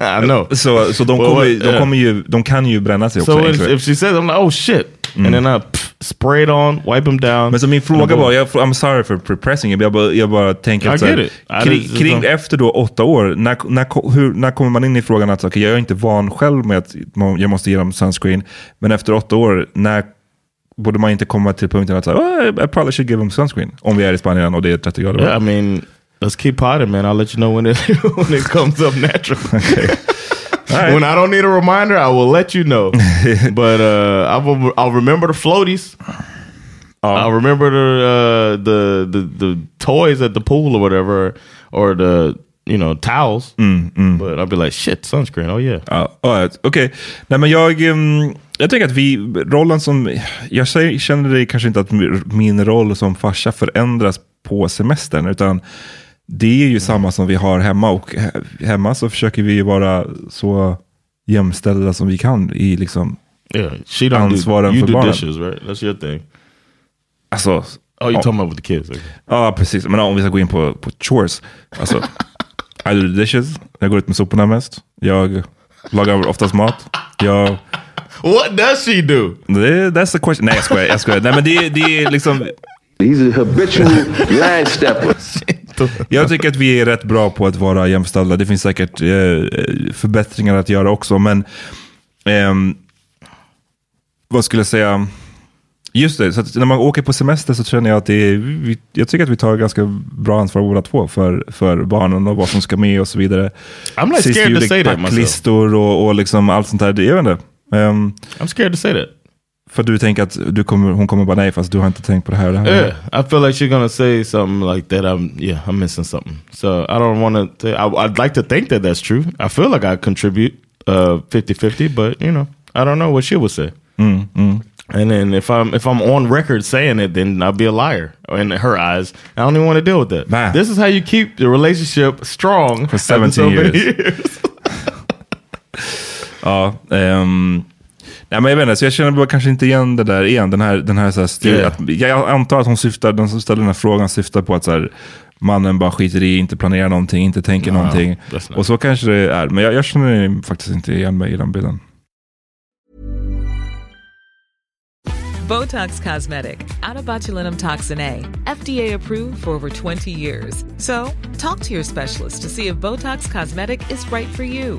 I know. Så, så de, Well, kommer, what- de, yeah. kommer ju, de kan ju bränna sig också. So if, if she says, I'm like, "Oh shit," and mm. then I pff, spray it on, wipe them down. Men så min fråga var, jag, I'm sorry for pressing you, jag bara, jag bara tänker I att här, get it. I kring, kring efter då åtta år, när, när, hur, när kommer man in i frågan att okay, jag är inte van själv med att jag måste ge dem sunscreen, men efter åtta år, när borde man inte komma till punkten att säga, oh, I probably should give them sunscreen, om vi är i Spanien och det är 30 grader. Yeah, I mean, let's keep potting, man. I'll let you know when it when it comes up naturally. right. When I don't need a reminder, I will let you know. but uh, I will. I'll remember the floaties. I'll remember the, uh, the the the toys at the pool or whatever, or the you know towels. But I'll be like, shit, sunscreen. Oh yeah. Ja, ja, Okej, nej men jag, ehm, jag tänker att vi, rollen som, jag känner det kanske inte att min roll som farsa förändras på semestern, utan det är ju samma som vi har hemma och he- hemma så försöker vi ju vara så jämställda som vi kan i liksom Yeah, she don't do. ansvaren You för do barnen. dishes, right? That's your thing. Alltså, Oh, you're talking about with the kids. Okay. Ja, precis. Men om vi ska gå in på, på chores. Alltså, I do the dishes. Jag går ut med soporna mest. Jag lagar oftast mat. Jag... What does she do? Det, that's the question. Nej, jag skojar. Jag skojar. Nej, men det, det är liksom... He's a habitual line stepper. Jag tycker att vi är rätt bra på att vara jämställda. Det finns säkert eh, förbättringar att göra också. Men ehm, vad skulle jag säga? Just det, så när man åker på semester så känner jag att det är, jag tycker att vi tar ganska bra ansvar båda två för, för barnen och vad som ska med och så vidare. I'm like Sist scared to say that myself. och, och liksom allt sånt där. Jag vet inte. Ehm, I'm scared to say that. För du tänker att du kommer, hon kommer bara nej fast du har inte tänkt på det här och det här. Yeah, I feel like she's gonna say something like that. I'm yeah, I'm missing something. So I don't want to. I'd like to think that that's true. I feel like I contribute uh 50-50, but you know, I don't know what she would say. Mm, mm. And then if I'm if I'm on record saying it, then I'll be a liar in her eyes. I don't even want to deal with that. Nah. This is how you keep the relationship strong For after 17 many years. Ja, ehm, nej men jag vet inte, så jag känner bara kanske inte igen det där igen. Den här, den här, så här stil, Yeah. att, jag antar att hon syftar, den som ställer den här frågan syftar på att så här, mannen bara skiter i, inte planerar någonting, inte tänker No, någonting. Och så kanske det är, men jag, jag känner faktiskt inte igen mig i den bilden. Botox Cosmetic, out of botulinum toxin A, FDA approved for over 20 years. So, talk to your specialist to see if Botox Cosmetic is right for you.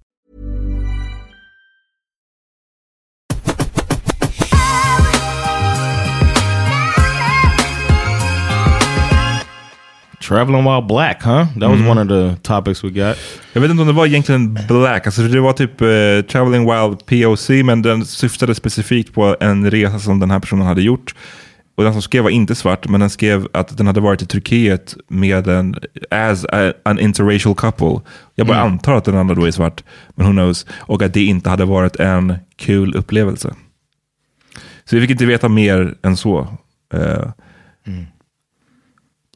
Traveling while black, huh? That was one of the topics we got. Jag vet inte om det var egentligen black, alltså det var typ eh, traveling while POC, men den syftade specifikt på en resa som den här personen hade gjort. Och den som skrev var inte svart, men den skrev att den hade varit i Turkiet med en, as a, an interracial couple. Jag bara Mm. antar att den andra då är svart, men who knows. Och att det inte hade varit en kul upplevelse. Så vi fick inte veta mer än så. Eh,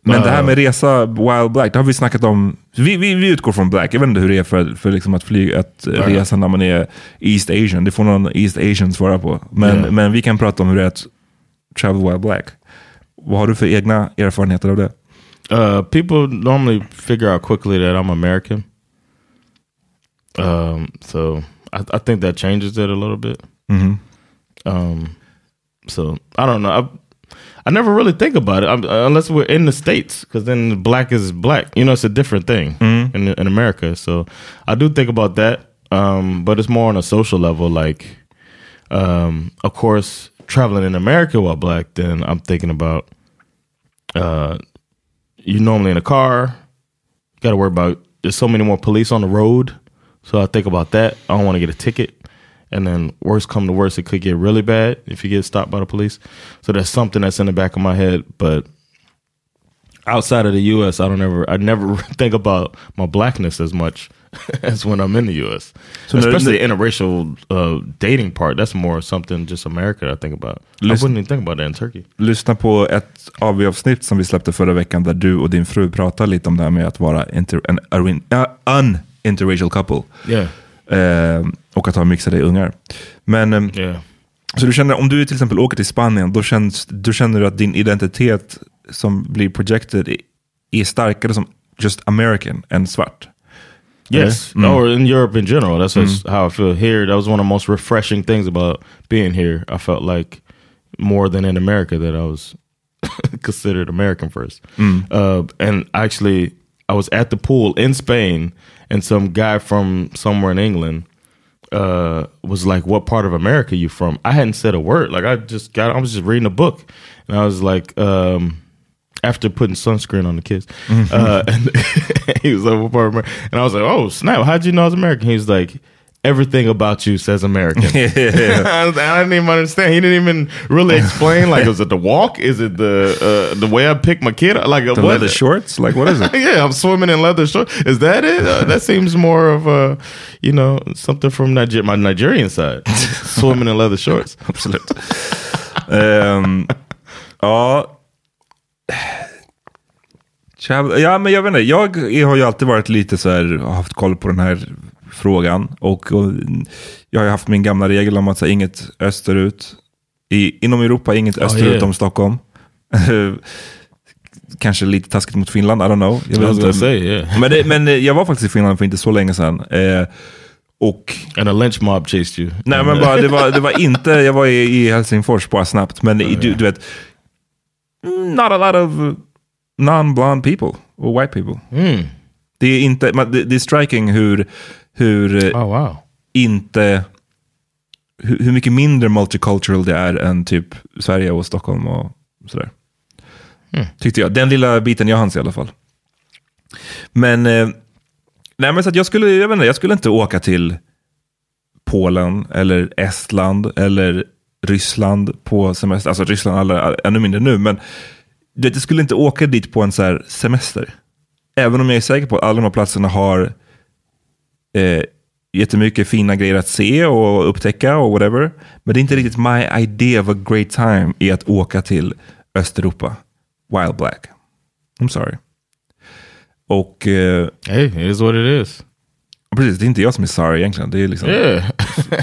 Men det här med resa Wild Black, det har vi snackat om. Vi, vi, vi utgår från Black. Jag vet inte hur det är för, för liksom att, flyga, att resa när man är East Asian. Det får någon East Asian svara på. Men, Ja. men vi kan prata om hur det är att travel Wild Black. Vad har du för egna erfarenheter av det? Uh, people normally figure out quickly that I'm American. Um, so I, I think that changes it a little bit. Mhm. Um, so I don't know. I, I never really think about it I'm, unless we're in the states, because then black is black. You know, it's a different thing in in America. So I do think about that, um, but it's more on a social level. Like, um, of course, traveling in America while black, then I'm thinking about uh, you're normally in a car. Got to worry about there's so many more police on the road, so I think about that. I don't want to get a ticket, and then worst come to worst, it could get really bad if you get stopped by the police. So that's something that's in the back of my head, but outside of the U.S., I don't ever, I never think about my blackness as much as when I'm in the U.S. So especially the- the interracial uh, dating part. That's more something just America I think about. I Listen- wouldn't even think about that in Turkey. Lyssna på ett AV-avsnitt som vi släppte förra veckan där du och din fru pratar lite om det här med att vara inter, en arin- uh, un-interracial couple. Yeah. Eh, och att ha mixade ungar. Men, ehm, Yeah. Så du känner, om du till exempel åker till Spanien, då, känns, då känner du att din identitet som blir projected är, är starkare som just American än svart? Yes, Mm. or in Europe in general. That's Mm. just how I feel here. That was one of the most refreshing things about being here. I felt like more than in America that I was considered American first. Mm. Uh, and actually, I was at the pool in Spain, and some guy from somewhere in England uh, was like, "What part of America you from?" I hadn't said a word. Like I just got, I was just reading a book, and I was like, um, after putting sunscreen on the kids, uh, and he was like, "What part of America?" And I was like, "Oh snap! How'd you know I was American?" He was like. Everything about you says American. I didn't even understand. He didn't even really explain. Like, is it the walk? Is it the uh, the way I pick my kid? Like, The what? leather shorts? Like what is it? yeah, I'm swimming in leather shorts. Is that it? Uh, that seems more of a, you know, something from Niger- my Nigerian side. swimming in leather shorts. Absolut. Ehm, Ja. Ja, men jag vet inte. Jag har ju alltid varit lite så här, haft koll på den här frågan. Och, och jag har haft min gamla regel om att här, inget österut. I, inom Europa, inget Ja, österut yeah. om Stockholm. Kanske lite taskigt mot Finland, I don't know. Jag vet inte. say, yeah. men, det, men jag var faktiskt i Finland för inte så länge sedan. Eh, och And a lynch mob chased you. Nej, men bara, det, var, det var inte, jag var i, i Helsingfors bara snabbt, men i, du, du vet, not a lot of non-blonde people, or white people. Mm. Det är inte, det, det är striking hur, hur eh, Oh wow. inte, hur, hur mycket mindre multicultural det är än typ Sverige och Stockholm och sådär. Mm. Tyckte jag. Den lilla biten jag hans i alla fall. Men, eh, nej men så att jag skulle, jag inte, jag skulle inte åka till Polen eller Estland eller Ryssland på semester. Alltså Ryssland alla, ännu mindre nu, men jag skulle inte åka dit på en så semester. Även om jag är säker på att alla de här platserna har eh, jättemycket fina grejer att se och upptäcka och whatever. Men det är inte riktigt my idea of a great time i att åka till Östeuropa. Wild Black. I'm sorry. Och... Eh, hey, it is what it is. Precis, det är inte jag som är sorry egentligen. Det är liksom... Yeah.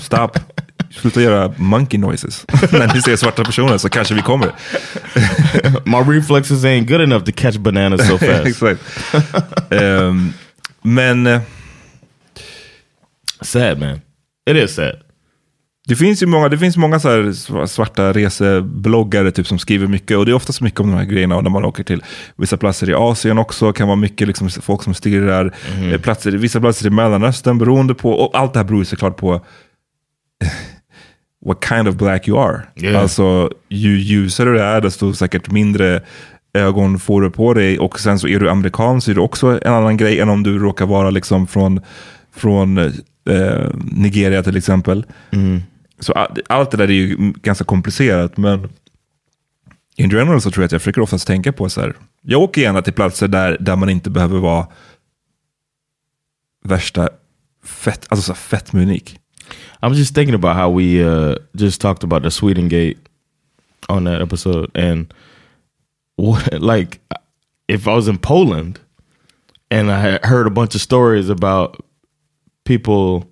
Stop. Sluta göra monkey noises. När ni ser svarta personer så kanske vi kommer. My reflexes ain't good enough to catch bananas so fast. Exakt. Ehm, men... sad man. It is sad. Det finns ju många, det finns många så svarta resebloggare typ, som skriver mycket. Och det är oftast mycket om de här grejerna. Och när man åker till vissa platser i Asien också. kan vara mycket liksom, folk som stirrar. Eh, Platser, vissa platser i Mellanöstern beroende på. Och allt det här beror såklart på what kind of black you are. Yeah. Alltså ju ljusare du är desto säkert mindre ögon får du på dig. Och sen så är du amerikan så är det också en annan grej än om du råkar vara liksom från, från eh, Nigeria till exempel. Så all- allt det där är ju ganska komplicerat, men in general så tror jag att jag försöker oftast tänka på så här. Jag åker gärna till platser där, där man inte behöver vara värsta fett, alltså så fett med unik. I was just thinking about how we uh, just talked about the Sweden Gate on that episode, and what, like, if I was in Poland and I heard a bunch of stories about people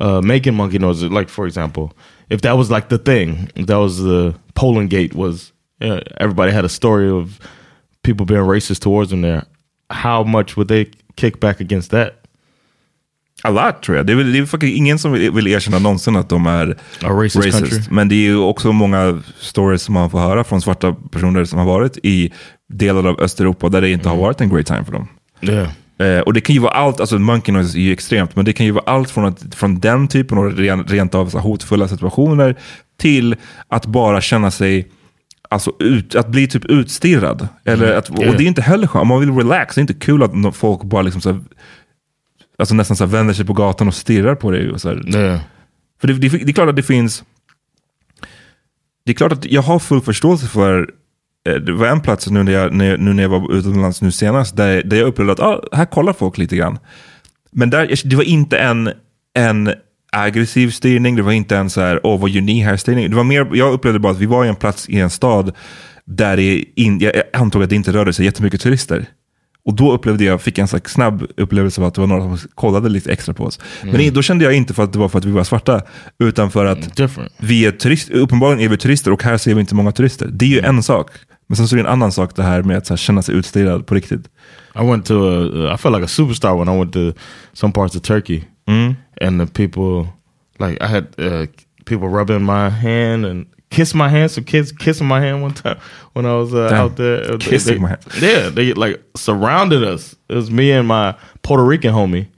uh, making monkey noises, like for example, if that was like the thing, that was the Poland Gate was, uh, everybody had a story of people being racist towards them there. How much would they kick back against that? A lot tror jag. Det är, väl- det är faktiskt ingen som vill, vill erkänna någonsin att de är A racist country. Men det är ju också många stories som man får höra från svarta personer som har varit i delar av Östeuropa där det inte har varit en great time för dem. Yeah. Eh, och det kan ju vara allt, alltså monkey noise är ju extremt, men det kan ju vara allt från, att, från den typen av ren, rent av så hotfulla situationer till att bara känna sig, alltså ut, att bli typ utstirrad. Eller att, Yeah. Och det är inte heller skönt, om man vill relax, det är inte kul att folk bara liksom så här, alltså nästan så här vänder sig på gatan och stirrar på dig. Och så. Yeah. För det, det, det är klart att det finns, det är klart att jag har full förståelse för det var en plats nu när jag, nu när jag var utomlands nu senast, där, där jag upplevde att ah, här kollar folk lite grann. Men där, det var inte en, en aggressiv styrning, det var inte en så här, åh vad gör ni här styrning. Det var mer, jag upplevde bara att vi var i en plats i en stad där det in, jag antog att det inte rörde sig jättemycket turister. Och då upplevde jag, fick en slags snabb upplevelse av att det var några som kollade lite extra på oss. Men Mm. då kände jag inte för att det var för att vi var svarta, utan för att Different. vi är turister, uppenbarligen är vi turister och här ser vi inte många turister. Det är ju en sak. Men sen så är det en annan sak det här med att här, känna sig utstirrad på riktigt. I went to a, I felt like a superstar when I went to some parts of Turkey, and the people, like I had uh, people rubbing my hand and kiss my hand. Some kids kissing my hand one time when I was uh, out there. Kissing they- my hand. Yeah, they like surrounded us. It was me and my Puerto Rican homie,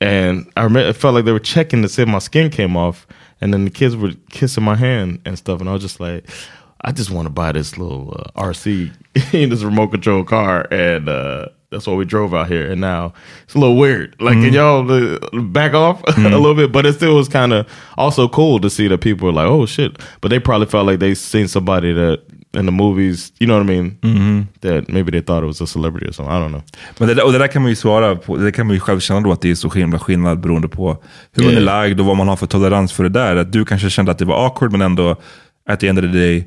and I remember it felt like they were checking to see if my skin came off, and then the kids were kissing my hand and stuff, and I was just like. I just want to buy this little uh, RC, this remote control car, and uh, that's what we drove out here. And now it's a little weird. Like, can y'all uh, back off a little bit? But it still was kind of also cool to see that people were like, "Oh shit!" But they probably felt like they seen somebody that in the movies, you know what I mean? That maybe they thought it was a celebrity or something. I don't know. Men det, och det där kan man ju svara på, det kan man ju själv känna då att det är så himla skillnad beroende på hur man är Yeah. lagd och vad man har för tolerans för det där. Att du kanske kände att det var awkward men ändå at the end of the day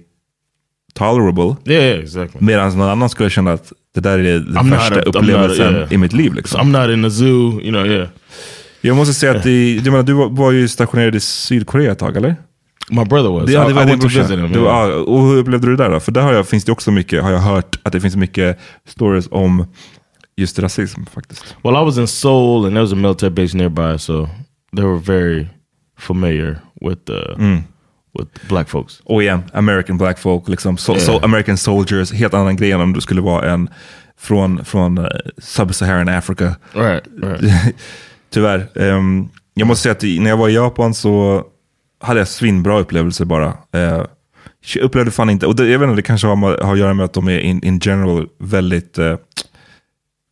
tolerable. Yeah, yeah, exactly. Medan någon annan skulle känna att det där är den I'm värsta a- not a- upplevelsen yeah. i mitt liv. Liksom. So I'm not in the zoo, you know, yeah. Jag måste säga att i, jag menar, du var, ju stationerad i Sydkorea ett tag, eller? My brother was. Ja, I- det var I went to visit him, Du, yeah. ja, och hur upplevde du det där då? För där har jag, finns det också mycket, har jag hört, att det finns mycket stories om just rasism faktiskt. Well, I was in Seoul, and there was a military base nearby, so they were very familiar with uh, Mm. With black folks. Och igen, American black folk, liksom, so, Yeah. so American soldiers, helt annan grej än om du skulle vara en från, från uh, Sub-Saharan Africa. Right, right. Tyvärr. Ehm, jag måste säga att när jag var i Japan så hade jag svinbra upplevelser bara. Uh, jag upplevde fan inte, och det, jag vet inte, det kanske har, har att göra med att de är in, in general väldigt uh,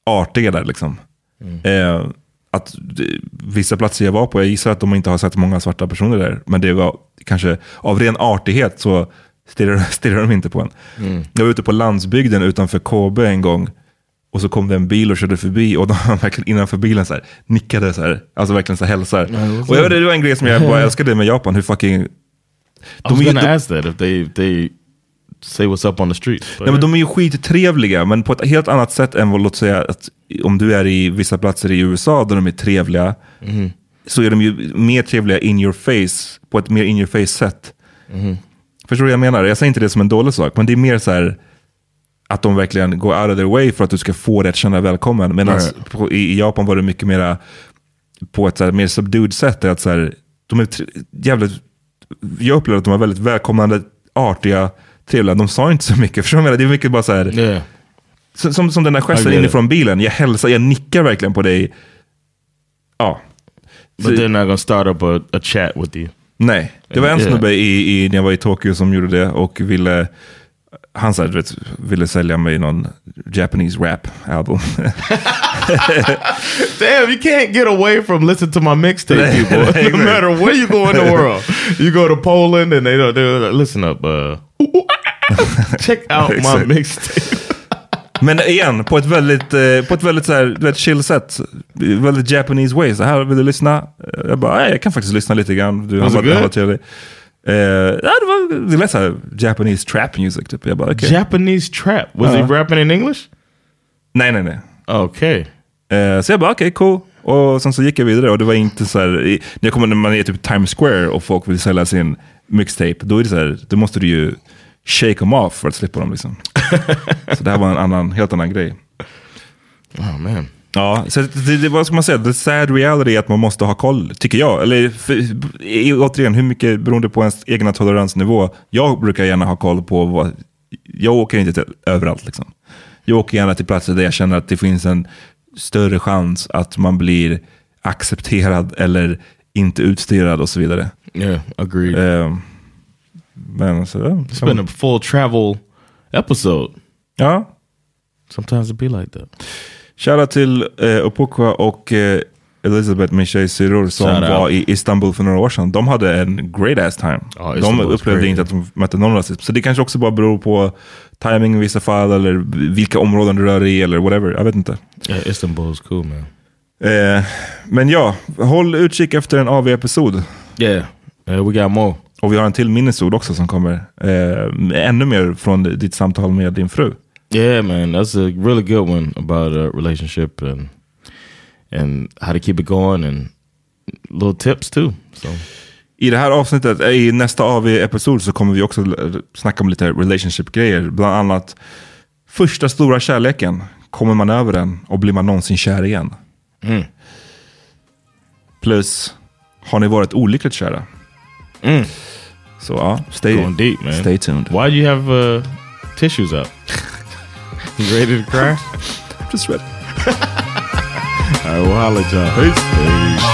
artiga där liksom. Eh, att vissa platser jag var på, jag gissar att de inte har sett många svarta personer där, men det var kanske av ren artighet så stirrar, stirrar de inte på en. Mm. Jag var ute på landsbygden utanför Kobe en gång och så kom det en bil och körde förbi och de verkligen innanför bilen så här, nickade så här, alltså verkligen så här hälsar. vad och jag, det var en grej som jag bara älskade med Japan, hur fucking... I was gonna ask that if they they say what's up on the street. Nej, men de är ju skittrevliga, men på ett helt annat sätt än vad, låt säga, att om du är i vissa platser i USA där de är trevliga, Mhm. så är de ju mer trevliga in your face, på ett mer in your face sätt. Mhm. Förstår du vad jag menar? Jag säger inte det som en dålig sak, men det är mer så här att de verkligen går out of their way för att du ska få dig att känna välkommen. Medan på- i, Japan var det mycket mera på ett så här, mer subdued sätt. Att så här, de är jävligt, jag upplever att de var väldigt välkomnande, artiga, trevliga. De sa inte så mycket. Förstår du? Det är mycket bara så här, yeah. som, som, den där gesten inifrån bilen. Jag hälsar, jag nickar verkligen på dig. Ja. But they're not gonna start up a, a chat with you. Nej, det var en Yeah. snubbe i, i, när jag var i Tokyo som gjorde det och ville, han så här, vet, ville sälja mig någon Japanese rap album. Damn, you can't get away from listening to my mixtape, nej, no matter where you go in the world, you go to Poland and they don't. They're like, listen up, uh, check out my mixtape. Men igen, på ett väldigt, eh, på ett väldigt så här, vet, chill sätt. Väldigt Japanese way. Så här, vill du lyssna? Eh, Jag bara, "Nej, jag kan faktiskt lyssna lite grann. Du, han, it var, han var trevlig. Eh, ja, det, var, det lät så här Japanese trap music typ. Jag bara, okej. Japanese trap. Was Uh. he rapping in English? Nej, nej, nej. Okay. Eh, så jag bara, okej, cool. Och sen så gick jag vidare och det var inte så här, i- när, jag kommer, när man är typ Times Square och folk vill sälja sin mixtape, då är det så här, då måste du ju shake them off för att slippa dem liksom. så det här var en annan, helt annan grej. Oh man. Ja, så det, det, vad ska man säga? The sad reality är att man måste ha koll, tycker jag. Eller för, återigen, hur mycket beroende på ens egna toleransnivå. Jag brukar gärna ha koll på vad... Jag åker inte till överallt. Liksom. Jag åker gärna till platser där jag känner att det finns en större chans att man blir accepterad eller inte utstirrad och så vidare. Yeah, agreed. Ehm, men så... ja, It's been a full travel episode. Ja. Sometimes it be like that. Shoutout till eh, Opokwa och eh, Elizabeth, tjej syrror, som Shout out. var i Istanbul för några år sedan. De hade en great ass time. Ja, de upplevde inte att de mötte någon rasism. Så det kanske också bara beror på timing i vissa fall, eller vilka områden du rör dig i, eller whatever. Jag vet inte. Yeah, Istanbul is cool, man. Eh, men ja, håll utkik efter en AV-episod. Yeah, uh, we got more. Och vi har en till minnesord också som kommer. Eh, ännu mer från ditt samtal med din fru. Yeah, man, that's a really good one about a relationship and and how to keep it going and little tips too. So I det här avsnittet, eh, i nästa AV-episod så kommer vi också snacka om lite relationship-grejer. Bland annat första stora kärleken. Kommer man över den och blir man någonsin kär igen? Mm. Plus, har ni varit olyckligt kära? Mm. Så ja, stay, going deep, man. stay tuned. Why do you have uh, tissues up? you ready to cry? I'm just ready. Right, we'll holler at y'all. Peace.